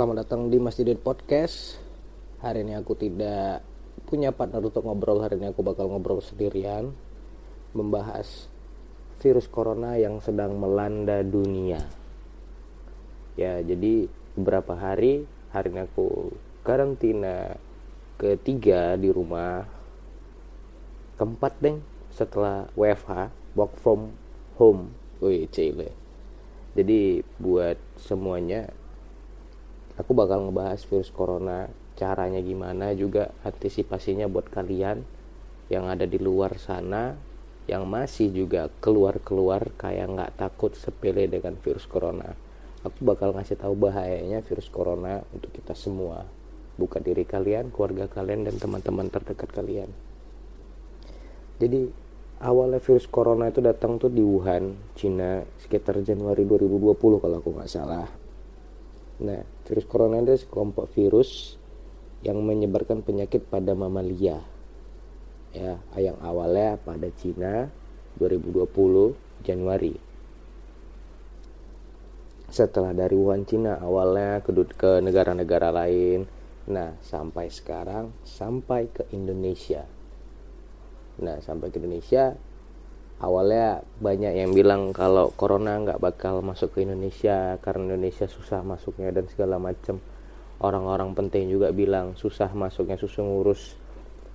selamat datang di Masjidin Podcast. Hari ini aku tidak punya partner untuk ngobrol. Hari ini aku bakal ngobrol sendirian, membahas virus corona yang sedang melanda dunia. Ya, jadi beberapa hari hari ini aku karantina ketiga di rumah. Keempat deng setelah WFH, work from home. Wih, cile. Jadi buat semuanya aku bakal ngebahas virus corona caranya gimana juga antisipasinya buat kalian yang ada di luar sana yang masih juga keluar-keluar kayak nggak takut sepele dengan virus corona. Aku bakal ngasih tahu bahayanya virus corona untuk kita semua. Bukan diri kalian keluarga kalian dan teman-teman terdekat kalian. Jadi awalnya virus corona itu datang tuh di Wuhan Cina sekitar Januari 2020 kalau aku nggak salah. Nah, virus corona itu sekelompok virus yang menyebarkan penyakit pada mamalia. Ya, yang awalnya pada Cina 2020 Januari. Setelah dari Wuhan Cina awalnya ke ke negara-negara lain. Nah, sampai sekarang sampai ke Indonesia. Nah, sampai ke Indonesia awalnya banyak yang bilang kalau corona nggak bakal masuk ke Indonesia karena Indonesia susah masuknya dan segala macam orang-orang penting juga bilang susah masuknya susah ngurus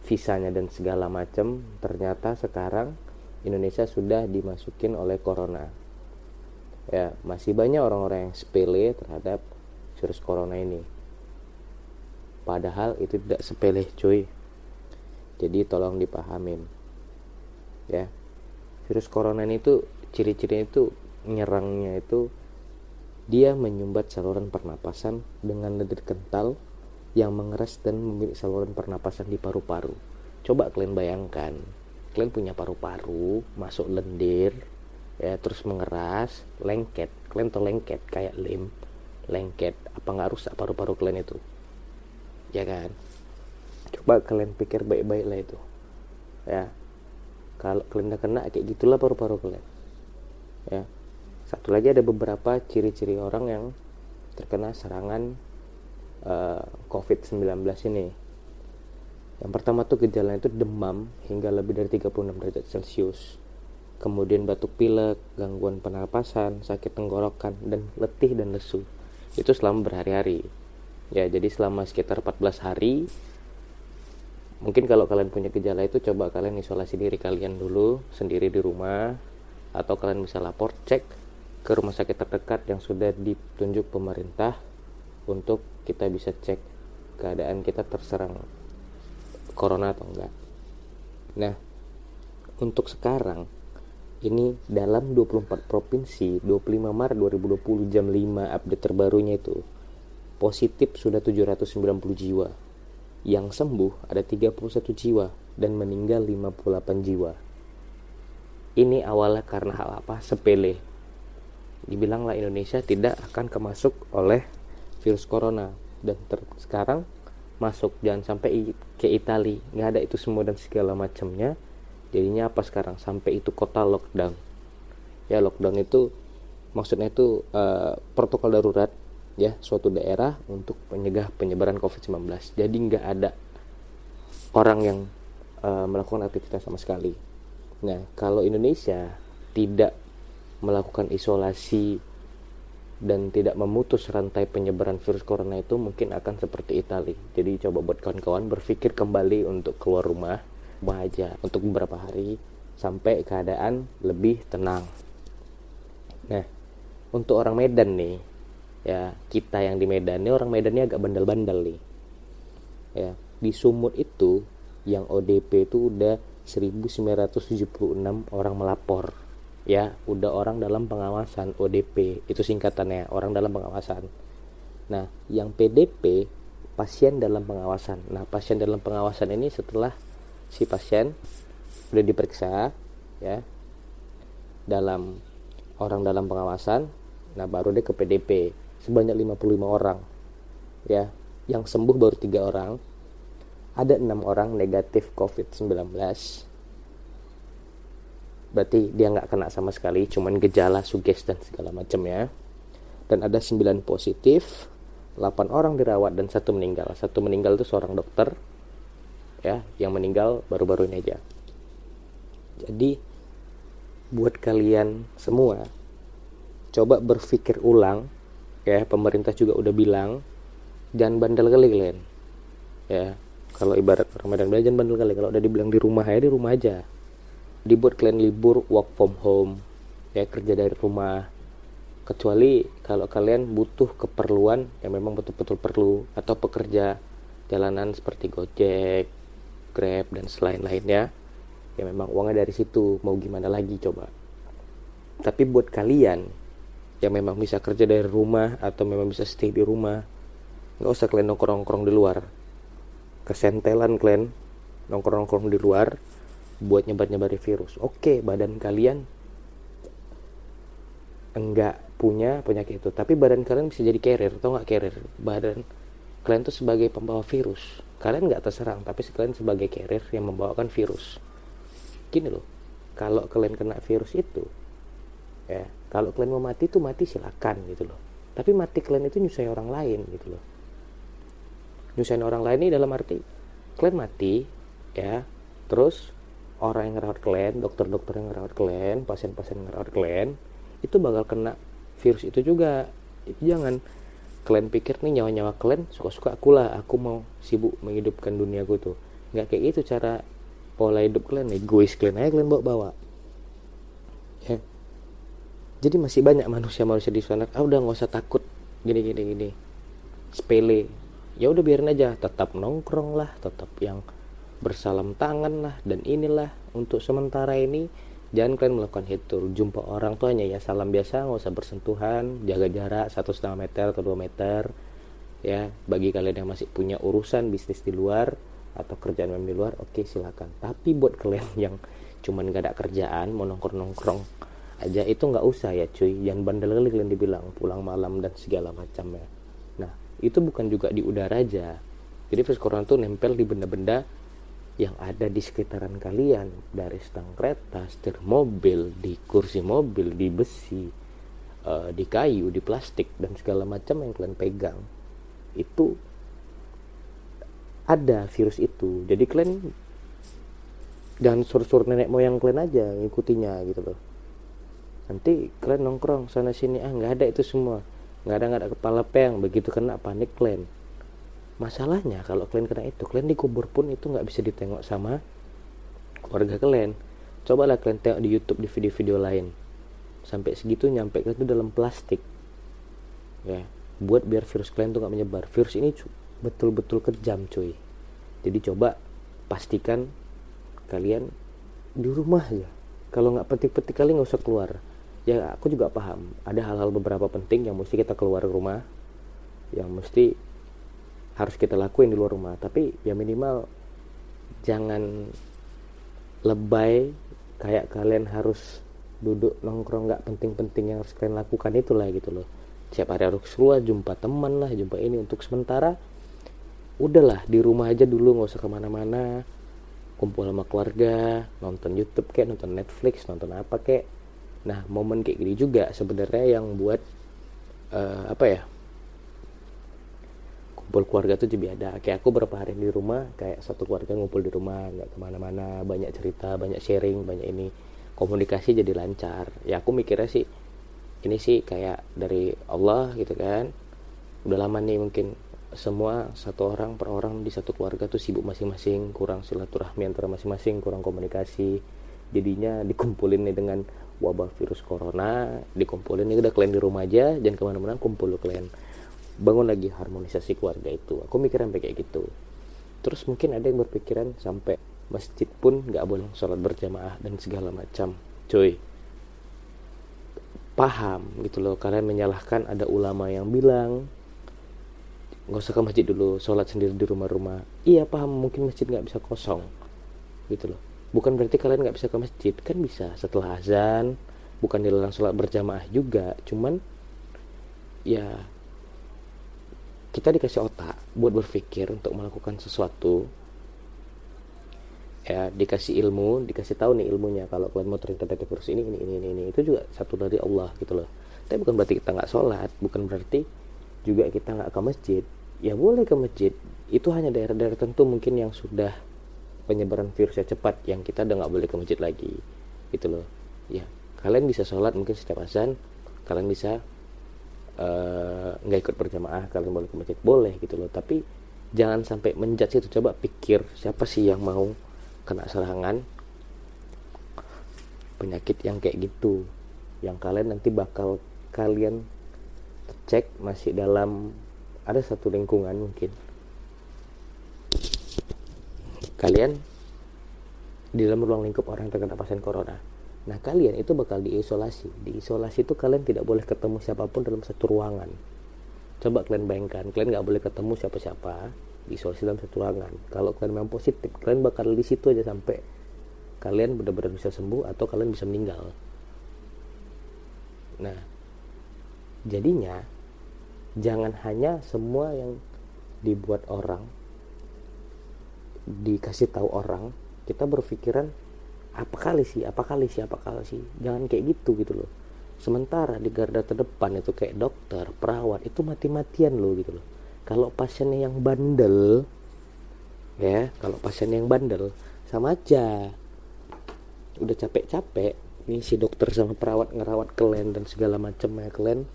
visanya dan segala macam ternyata sekarang Indonesia sudah dimasukin oleh corona. Ya masih banyak orang-orang yang sepele terhadap virus corona ini. Padahal itu tidak sepele cuy. Jadi tolong dipahamin. Ya virus corona ini tuh ciri-cirinya itu nyerangnya itu dia menyumbat saluran pernapasan dengan lendir kental yang mengeras dan memiliki saluran pernapasan di paru-paru. Coba kalian bayangkan, kalian punya paru-paru, masuk lendir, ya terus mengeras, lengket. Kalian tuh lengket kayak lem, lengket. Apa nggak rusak paru-paru kalian itu? Ya kan? Coba kalian pikir baik-baik lah itu. Ya, kalau kalian kena kayak gitulah paru-paru kalian ya satu lagi ada beberapa ciri-ciri orang yang terkena serangan uh, eh, COVID-19 ini yang pertama tuh gejalanya itu demam hingga lebih dari 36 derajat celcius kemudian batuk pilek, gangguan pernapasan, sakit tenggorokan, dan letih dan lesu. Itu selama berhari-hari. Ya, jadi selama sekitar 14 hari mungkin kalau kalian punya gejala itu coba kalian isolasi diri kalian dulu sendiri di rumah atau kalian bisa lapor cek ke rumah sakit terdekat yang sudah ditunjuk pemerintah untuk kita bisa cek keadaan kita terserang corona atau enggak. Nah, untuk sekarang ini dalam 24 provinsi 25 Maret 2020 jam 5 update terbarunya itu positif sudah 790 jiwa yang sembuh ada 31 jiwa dan meninggal 58 jiwa. Ini awalnya karena hal apa? Sepele. Dibilanglah Indonesia tidak akan kemasuk oleh virus corona dan ter sekarang masuk jangan sampai ke Italia nggak ada itu semua dan segala macamnya jadinya apa sekarang sampai itu kota lockdown ya lockdown itu maksudnya itu uh, protokol darurat ya suatu daerah untuk menyegah penyebaran COVID-19. Jadi nggak ada orang yang uh, melakukan aktivitas sama sekali. Nah, kalau Indonesia tidak melakukan isolasi dan tidak memutus rantai penyebaran virus corona itu mungkin akan seperti Italia. Jadi coba buat kawan-kawan berpikir kembali untuk keluar rumah aja untuk beberapa hari sampai keadaan lebih tenang. Nah, untuk orang Medan nih, ya kita yang di Medan ini orang Medan ini agak bandel-bandel nih. Ya di Sumut itu yang ODP itu udah 1976 orang melapor. Ya udah orang dalam pengawasan ODP itu singkatannya orang dalam pengawasan. Nah yang PDP pasien dalam pengawasan. Nah pasien dalam pengawasan ini setelah si pasien udah diperiksa ya dalam orang dalam pengawasan nah baru dia ke PDP sebanyak 55 orang ya. Yang sembuh baru tiga orang. Ada enam orang negatif COVID-19 berarti dia nggak kena sama sekali cuman gejala suges dan segala macam ya. Dan ada 9 positif 8 orang dirawat dan satu meninggal. Satu meninggal itu seorang dokter ya. Yang meninggal baru-baru ini aja. Jadi buat kalian semua coba berpikir ulang ya pemerintah juga udah bilang jangan bandel kali kalian. Ya kalau ibarat Ramadan belajar bandel kali. Kalau udah dibilang di rumah ya di rumah aja. Dibuat kalian libur work from home ya kerja dari rumah. Kecuali kalau kalian butuh keperluan yang memang betul-betul perlu atau pekerja jalanan seperti Gojek, Grab dan selain lainnya ya memang uangnya dari situ. Mau gimana lagi coba? Tapi buat kalian yang memang bisa kerja dari rumah atau memang bisa stay di rumah. Nggak usah kalian nongkrong-nongkrong di luar. Kesentelan kalian nongkrong-nongkrong di luar buat nyebar-nyebari virus. Oke badan kalian enggak punya penyakit itu tapi badan kalian bisa jadi carrier atau nggak carrier? Badan kalian tuh sebagai pembawa virus. Kalian nggak terserang tapi kalian sebagai carrier yang membawakan virus. Gini loh kalau kalian kena virus itu ya kalau kalian mau mati tuh mati silakan gitu loh. Tapi mati kalian itu nyusahin orang lain gitu loh. Nyusahin orang lain ini dalam arti kalian mati ya. Terus orang yang ngerawat kalian dokter-dokter yang ngerawat kalian pasien-pasien yang ngerawat kalian itu bakal kena virus itu juga. Jangan. Kalian pikir nih nyawa-nyawa kalian suka-suka aku lah. Aku mau sibuk menghidupkan dunia gue tuh. Nggak kayak gitu cara pola hidup kalian egois kalian aja kalian bawa-bawa. Ya jadi masih banyak manusia-manusia di sana. Ah udah nggak usah takut. Gini gini gini. Sepele. Ya udah biarin aja. Tetap nongkrong lah. Tetap yang bersalam tangan lah. Dan inilah untuk sementara ini. Jangan kalian melakukan itu jumpa orang tuh hanya ya salam biasa. Nggak usah bersentuhan. Jaga jarak satu setengah meter atau dua meter. Ya bagi kalian yang masih punya urusan bisnis di luar atau kerjaan memang di luar oke okay, silakan. Tapi buat kalian yang cuman gak ada kerjaan mau nongkrong nongkrong aja itu nggak usah ya cuy. Jangan bandel kali kalian dibilang pulang malam dan segala macam ya. Nah itu bukan juga di udara aja. Jadi virus corona tuh nempel di benda-benda yang ada di sekitaran kalian. Dari stang kereta, setir mobil, di kursi mobil, di besi, uh, di kayu, di plastik dan segala macam yang kalian pegang. Itu ada virus itu. Jadi kalian dan sur-sur nenek moyang kalian aja ngikutinya gitu loh nanti kalian nongkrong sana sini. Ah nggak ada itu semua. Nggak ada nggak ada kepala peng. Begitu kena panik kalian. Masalahnya kalau kalian kena itu kalian dikubur pun itu nggak bisa ditengok sama keluarga kalian. Cobalah kalian tengok di YouTube di video-video lain. Sampai segitu nyampe ke itu dalam plastik. Ya buat biar virus kalian tuh nggak menyebar. Virus ini betul-betul kejam cuy. Jadi coba pastikan kalian di rumah aja. Kalau nggak penting-penting kali nggak usah keluar ya aku juga paham. Ada hal-hal beberapa penting yang mesti kita keluar rumah yang mesti harus kita lakuin di luar rumah. Tapi ya minimal jangan lebay kayak kalian harus duduk nongkrong nggak penting-penting yang harus kalian lakukan itulah gitu loh. Siapa hari harus keluar jumpa teman lah jumpa ini. Untuk sementara udahlah di rumah aja dulu nggak usah ke mana-mana. Kumpul sama keluarga nonton YouTube kayak nonton Netflix nonton apa kayak nah momen kayak gini juga sebenarnya yang buat uh, apa ya kumpul keluarga tuh jadi ada. Kayak aku berapa hari di rumah kayak satu keluarga ngumpul di rumah nggak ke mana-mana banyak cerita banyak sharing banyak ini. Komunikasi jadi lancar. Ya aku mikirnya sih ini sih kayak dari Allah gitu kan. Udah lama nih mungkin semua satu orang per orang di satu keluarga tuh sibuk masing-masing kurang silaturahmi antara masing-masing kurang komunikasi. Jadinya dikumpulin nih dengan wabah virus corona dikumpulin nih udah kalian di rumah aja jangan ke mana-mana kumpul kalian bangun lagi harmonisasi keluarga itu. Aku mikir sampai kayak gitu. Terus mungkin ada yang berpikiran sampai masjid pun nggak boleh sholat berjamaah dan segala macam. Cuy paham gitu loh kalian menyalahkan ada ulama yang bilang nggak usah ke masjid dulu sholat sendiri di rumah-rumah. Iya paham mungkin masjid nggak bisa kosong gitu loh bukan berarti kalian nggak bisa ke masjid. Kan bisa setelah azan bukan dilarang sholat berjamaah juga. Cuman ya kita dikasih otak buat berpikir untuk melakukan sesuatu. Ya dikasih ilmu dikasih tahu nih ilmunya. Kalau kalian mau terinfeksi virus ini ini ini ini itu juga satu dari Allah gitu loh. Tapi bukan berarti kita nggak sholat bukan berarti juga kita nggak ke masjid. Ya boleh ke masjid. Itu hanya daerah-daerah tertentu mungkin yang sudah penyebaran virusnya cepat yang kita udah nggak boleh ke masjid lagi. Gitu loh. Ya kalian bisa sholat mungkin setiap azan kalian bisa eh, nggak uh, ikut berjamaah kalian boleh ke masjid. Boleh gitu loh. Tapi jangan sampai menjudge itu. Coba pikir siapa sih yang mau kena serangan penyakit yang kayak gitu? Yang kalian nanti bakal kalian cek masih dalam ada satu lingkungan mungkin kalian di dalam ruang lingkup orang yang terkena pasien corona. Nah kalian itu bakal diisolasi. Diisolasi itu kalian tidak boleh ketemu siapa pun dalam satu ruangan. Coba kalian bayangkan kalian nggak boleh ketemu siapa-siapa diisolasi dalam satu ruangan. Kalau kalian memang positif kalian bakal di situ aja sampai kalian benar-benar bisa sembuh atau kalian bisa meninggal. Nah jadinya jangan hanya semua yang dibuat orang dikasih tahu orang kita berpikiran apa kali sih? Apa kali sih? Apa kali sih? Jangan kayak gitu gitu loh. Sementara di garda terdepan itu kayak dokter perawat itu mati-matian loh gitu loh. Kalau pasiennya yang bandel ya kalau pasien yang bandel sama aja. Udah capek-capek nih si dokter sama perawat ngerawat kalian dan segala macam ya kalian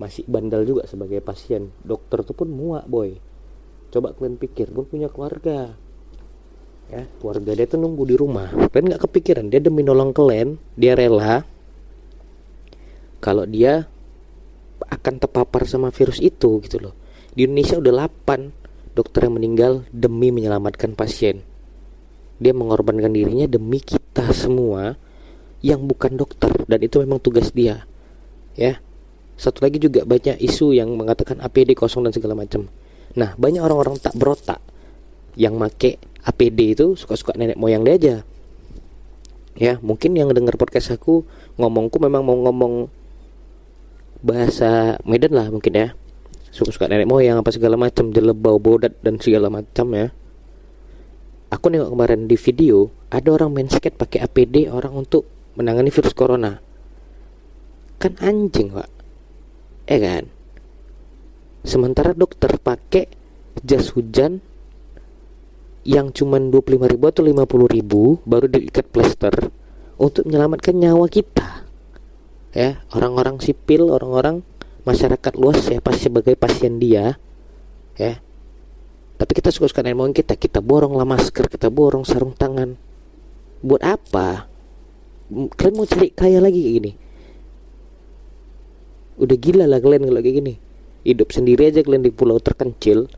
masih bandel juga sebagai pasien. Dokter tuh pun muak boy. Coba kalian pikir pun punya keluarga ya keluarga dia tuh nunggu di rumah. Kalian nggak kepikiran dia demi nolong kalian dia rela kalau dia akan terpapar sama virus itu gitu loh. Di Indonesia udah 8 dokter yang meninggal demi menyelamatkan pasien. Dia mengorbankan dirinya demi kita semua yang bukan dokter dan itu memang tugas dia. Ya satu lagi juga banyak isu yang mengatakan APD kosong dan segala macam. Nah banyak orang-orang tak berotak yang make APD itu suka-suka nenek moyang dia aja. Ya mungkin yang dengar podcast aku ngomongku memang mau ngomong bahasa Medan lah mungkin ya. Suka-suka nenek moyang apa segala macam jelebau bodat dan segala macam ya. Aku nengok kemarin di video ada orang main skate pakai APD orang untuk menangani virus corona. Kan anjing pak. Eh kan? Sementara dokter pakai jas hujan yang cuma 25 ribu atau 50 ribu baru diikat plester untuk menyelamatkan nyawa kita. Ya orang-orang sipil orang-orang masyarakat luas ya pasti sebagai pasien dia ya. Tapi kita suka-suka nemoin kita kita borong lah masker kita borong sarung tangan. Buat apa? Kalian mau cari kaya lagi kayak gini? Udah gila lah kalian kalau kayak gini. Hidup sendiri aja kalian di pulau terkencil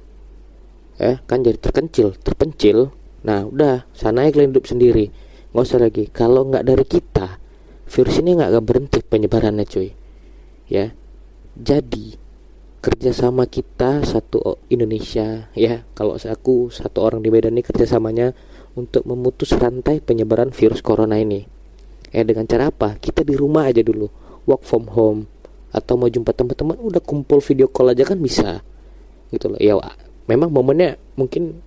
eh kan jadi terkencil terpencil. Nah udah sana kalian hidup sendiri. Nggak usah lagi. Kalau nggak dari kita virus ini nggak akan berhenti penyebarannya cuy. Ya. Jadi kerjasama kita satu Indonesia ya. Kalau aku satu orang di Medan ini kerjasamanya untuk memutus rantai penyebaran virus corona ini. Ya dengan cara apa? Kita di rumah aja dulu. Work from home. Atau mau jumpa teman-teman udah kumpul video call aja kan bisa. Gitu loh. Ya memang momennya mungkin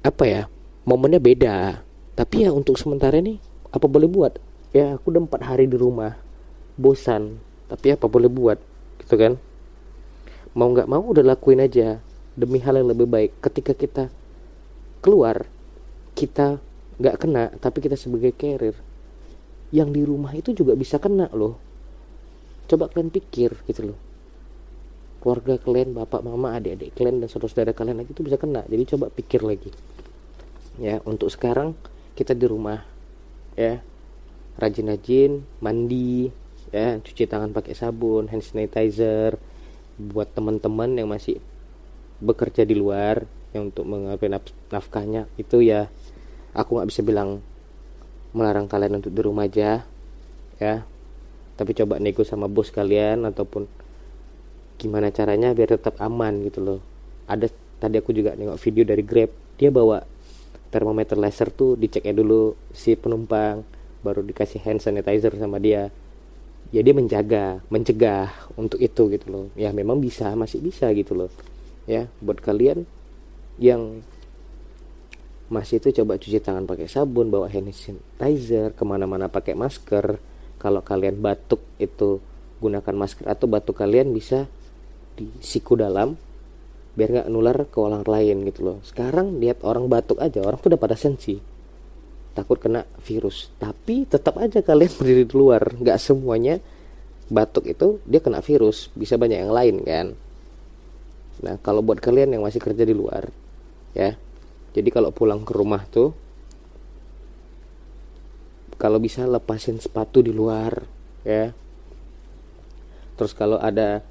apa ya momennya beda. Tapi ya untuk sementara ini apa boleh buat? Ya aku udah empat hari di rumah. Bosan. Tapi apa boleh buat? Gitu kan? Mau nggak mau udah lakuin aja demi hal yang lebih baik. Ketika kita keluar kita nggak kena tapi kita sebagai carrier yang di rumah itu juga bisa kena loh. Coba kalian pikir gitu loh keluarga kalian, bapak, mama, adik-adik kalian dan saudara-saudara kalian lagi itu bisa kena. Jadi coba pikir lagi. Ya, untuk sekarang kita di rumah ya. Rajin-rajin mandi, ya, cuci tangan pakai sabun, hand sanitizer buat teman-teman yang masih bekerja di luar yang untuk mengambil naf nafkahnya itu ya aku nggak bisa bilang melarang kalian untuk di rumah aja ya tapi coba nego sama bos kalian ataupun gimana caranya biar tetap aman gitu loh. Ada tadi aku juga nengok video dari Grab. Dia bawa termometer laser tuh diceknya dulu si penumpang baru dikasih hand sanitizer sama dia. Ya dia menjaga mencegah untuk itu gitu loh. Ya memang bisa masih bisa gitu loh. Ya buat kalian yang masih itu coba cuci tangan pakai sabun bawa hand sanitizer ke mana-mana pakai masker. Kalau kalian batuk itu gunakan masker atau batuk kalian bisa di siku dalam biar nggak nular ke orang lain gitu loh. Sekarang lihat orang batuk aja orang tuh udah pada sensi. Takut kena virus. Tapi tetap aja kalian berdiri di luar. Nggak semuanya batuk itu dia kena virus. Bisa banyak yang lain kan? Nah kalau buat kalian yang masih kerja di luar ya. Jadi kalau pulang ke rumah tuh kalau bisa lepasin sepatu di luar ya. Terus kalau ada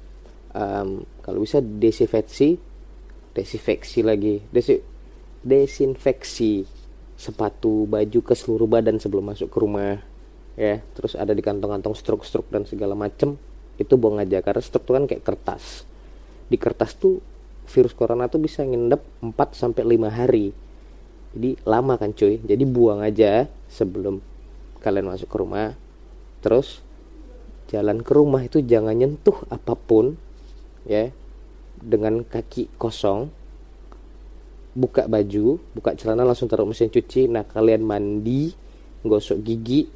um, kalau bisa desinfeksi desinfeksi lagi. Desi, desinfeksi sepatu baju ke seluruh badan sebelum masuk ke rumah ya. Terus ada di kantong-kantong struk-struk dan segala macem itu buang aja. Karena struk itu kan kayak kertas. Di kertas tuh virus corona tuh bisa ngendep 4 sampai 5 hari. Jadi lama kan cuy. Jadi buang aja sebelum kalian masuk ke rumah. Terus jalan ke rumah itu jangan nyentuh apa pun ya dengan kaki kosong buka baju buka celana langsung taruh mesin cuci. Nah kalian mandi gosok gigi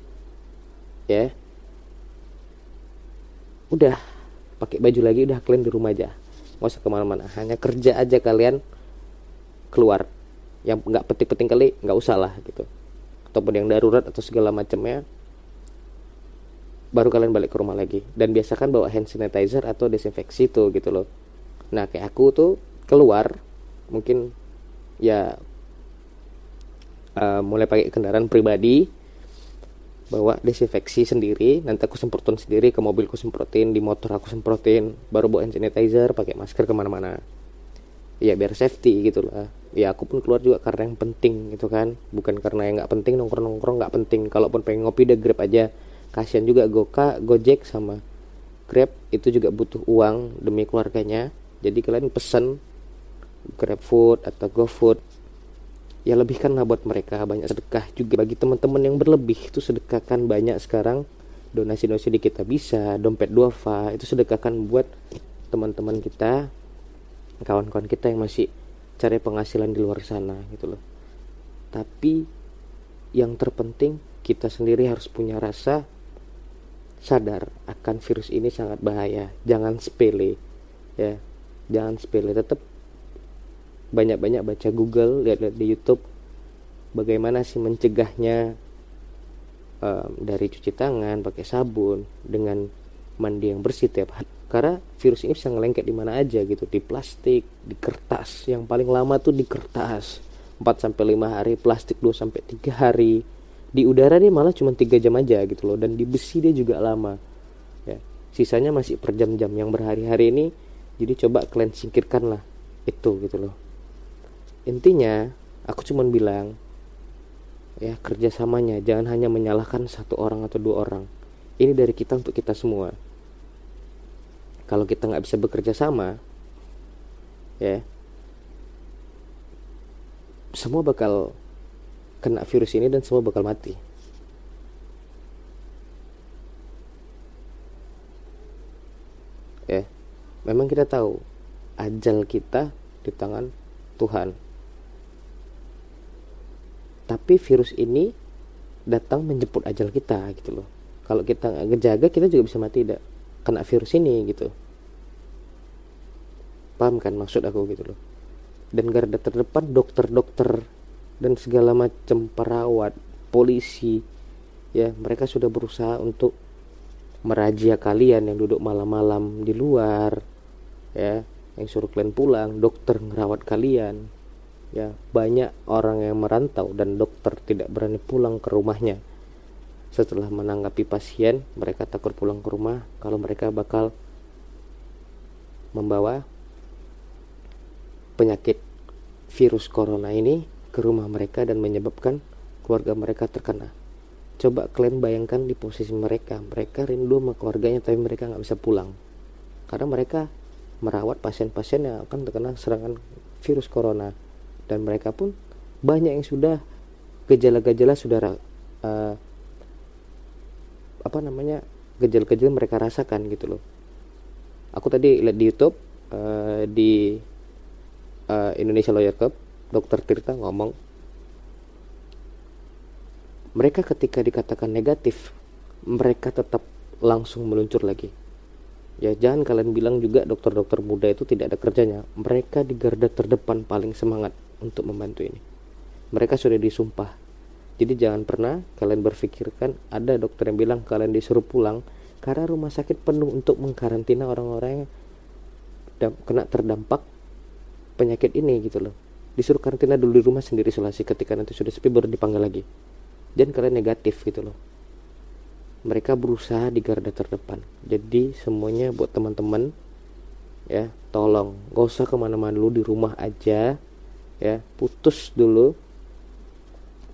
ya. Udah pakai baju lagi udah kalian di rumah aja. Nggak usah ke mana-mana hanya kerja aja kalian keluar. Yang nggak penting-penting kali nggak usah lah gitu. Ataupun yang darurat atau segala macamnya baru kalian balik ke rumah lagi. Dan biasakan bawa hand sanitizer atau desinfeksi tuh gitu loh. Nah kayak aku tuh keluar mungkin ya uh, mulai pakai kendaraan pribadi bawa desinfeksi sendiri nanti aku semprotin sendiri ke mobilku semprotin di motor aku semprotin baru bawa hand sanitizer pakai masker ke mana-mana. Ya biar safety gitu lah. Ya aku pun keluar juga karena yang penting gitu kan. Bukan karena yang nggak penting nongkrong nongkrong nggak penting. Kalaupun pengen ngopi deh grab aja kasian juga goka gojek sama grab itu juga butuh uang demi keluarganya. Jadi kalian pesen GrabFood atau GoFood ya lebihkanlah buat mereka. Banyak sedekah juga bagi teman-teman yang berlebih. Itu sedekahkan banyak sekarang. Donasi-donasi di kita bisa. Dompet duafa. Itu sedekahkan buat teman-teman kita kawan-kawan kita yang masih cari penghasilan di luar sana gitu loh. Tapi yang terpenting kita sendiri harus punya rasa sadar akan virus ini sangat bahaya. Jangan sepele ya. Jangan sepele. Tetap banyak-banyak baca Google lihat-lihat di YouTube bagaimana sih mencegahnya um, dari cuci tangan pakai sabun dengan mandi yang bersih tiap hari karena virus ini bisa ngelengket di mana aja gitu di plastik di kertas. Yang paling lama tuh di kertas. 4 sampai 5 hari plastik 2 sampai 3 hari di udara dia malah cuma 3 jam aja gitu loh dan di besi dia juga lama ya. Sisanya masih per jam-jam. Yang berhari-hari ini jadi coba kalian singkirkan lah itu gitu loh. Intinya aku cuma bilang ya kerjasamanya. Jangan hanya menyalahkan satu orang atau dua orang. Ini dari kita untuk kita semua. Kalau kita nggak bisa bekerja sama ya semua bakal kena virus ini dan semua bakal mati ya memang kita tahu ajal kita di tangan Tuhan. Tapi virus ini datang menjemput ajal kita gitu loh. Kalau kita nggak ngejaga kita juga bisa mati tidak kena virus ini gitu. Paham kan maksud aku gitu loh. Dan garda terdepan dokter-dokter dan segala macam perawat, polisi ya mereka sudah berusaha untuk merajia kalian yang duduk malam-malam di luar ya yang suruh kalian pulang dokter ngerawat kalian ya banyak orang yang merantau dan dokter tidak berani pulang ke rumahnya. Setelah menanggapi pasien mereka takut pulang ke rumah kalau mereka bakal membawa penyakit virus corona ini ke rumah mereka dan menyebabkan keluarga mereka terkena. Coba kalian bayangkan di posisi mereka. Mereka rindu sama keluarganya tapi mereka nggak bisa pulang. Karena mereka merawat pasien-pasien yang akan terkena serangan virus corona. Dan mereka pun banyak yang sudah gejala-gejala sudah uh, apa namanya gejala-gejala mereka rasakan gitu loh. Aku tadi lihat di YouTube uh, di uh, Indonesia Lawyer Cup dokter Tirta ngomong mereka ketika dikatakan negatif mereka tetap langsung meluncur lagi. Ya jangan kalian bilang juga dokter-dokter muda itu tidak ada kerjanya. Mereka di garda terdepan paling semangat untuk membantu ini. Mereka sudah disumpah. Jadi jangan pernah kalian berpikirkan ada dokter yang bilang kalian disuruh pulang karena rumah sakit penuh untuk mengkarantina orang-orang yang kena terdampak penyakit ini gitu loh disuruh karantina dulu di rumah sendiri isolasi ketika nanti sudah sepi baru dipanggil lagi. Jangan kalian negatif gitu loh. Mereka berusaha di garda terdepan. Jadi semuanya buat teman-teman ya tolong. Gak usah ke mana-mana dulu di rumah aja ya. Putus dulu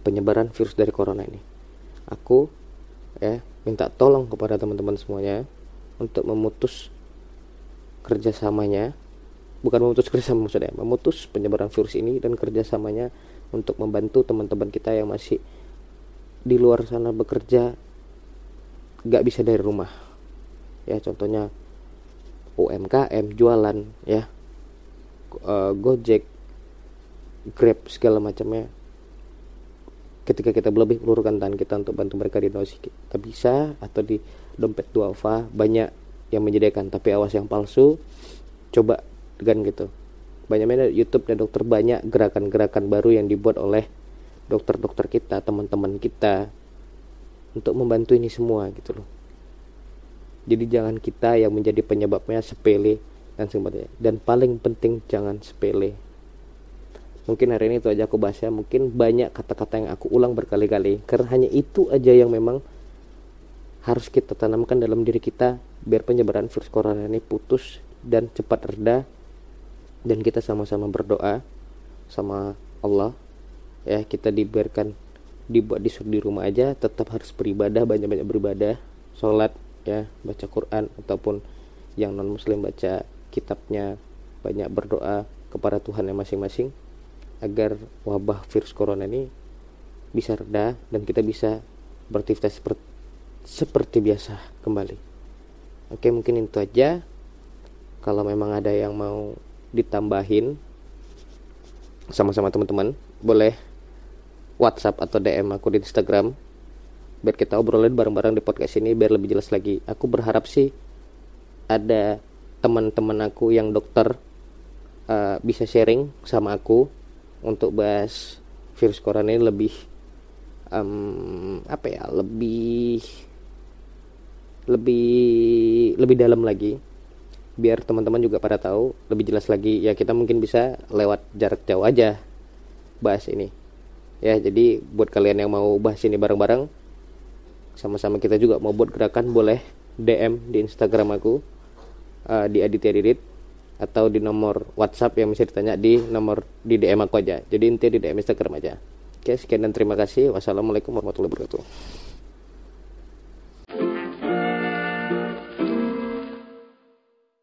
penyebaran virus dari corona ini. Aku ya minta tolong kepada teman-teman semuanya untuk memutus kerjasamanya bukan memutus kerjasama maksudnya memutus penyebaran virus ini dan kerjasamanya untuk membantu teman-teman kita yang masih di luar sana bekerja gak bisa dari rumah. Ya contohnya UMKM jualan ya uh, Gojek Grab segala macamnya. Ketika kita lebih pelurkan tangan kita untuk bantu mereka di donasi kita bisa atau di dompet duafa banyak yang menyediakan tapi awas yang palsu. Coba dengan gitu. Banyak mana YouTube dan dokter banyak gerakan-gerakan baru yang dibuat oleh dokter-dokter kita teman-teman kita untuk membantu ini semua gitu loh. Jadi jangan kita yang menjadi penyebabnya sepele dan sebagainya. Dan paling penting jangan sepele. Mungkin hari ini itu aja aku bahas ya. Mungkin banyak kata-kata yang aku ulang berkali-kali. Karena hanya itu aja yang memang harus kita tanamkan dalam diri kita biar penyebaran virus corona ini putus dan cepat reda dan kita sama-sama berdoa sama Allah. Ya kita dibiarkan dibuat disuruh di rumah aja tetap harus beribadah banyak-banyak beribadah sholat ya baca Quran ataupun yang non muslim baca kitabnya banyak berdoa kepada Tuhan yang masing-masing agar wabah virus corona ini bisa reda dan kita bisa beraktivitas seperti, seperti biasa kembali. Oke mungkin itu aja. Kalau memang ada yang mau ditambahin sama-sama teman-teman boleh WhatsApp atau DM aku di Instagram biar kita obrolin bareng-bareng di podcast ini biar lebih jelas lagi. Aku berharap sih ada teman-teman aku yang dokter uh, bisa sharing sama aku untuk bahas virus corona ini lebih um, apa ya lebih lebih lebih dalam lagi biar teman-teman juga pada tahu lebih jelas lagi ya kita mungkin bisa lewat jarak jauh aja bahas ini. Ya jadi buat kalian yang mau bahas ini bareng-bareng sama-sama kita juga mau buat gerakan boleh DM di Instagram aku uh, di Aditya Didit atau di nomor WhatsApp yang bisa ditanya di nomor di DM aku aja. Jadi intinya di DM Instagram aja. Oke sekian dan terima kasih. Wassalamualaikum warahmatullahi wabarakatuh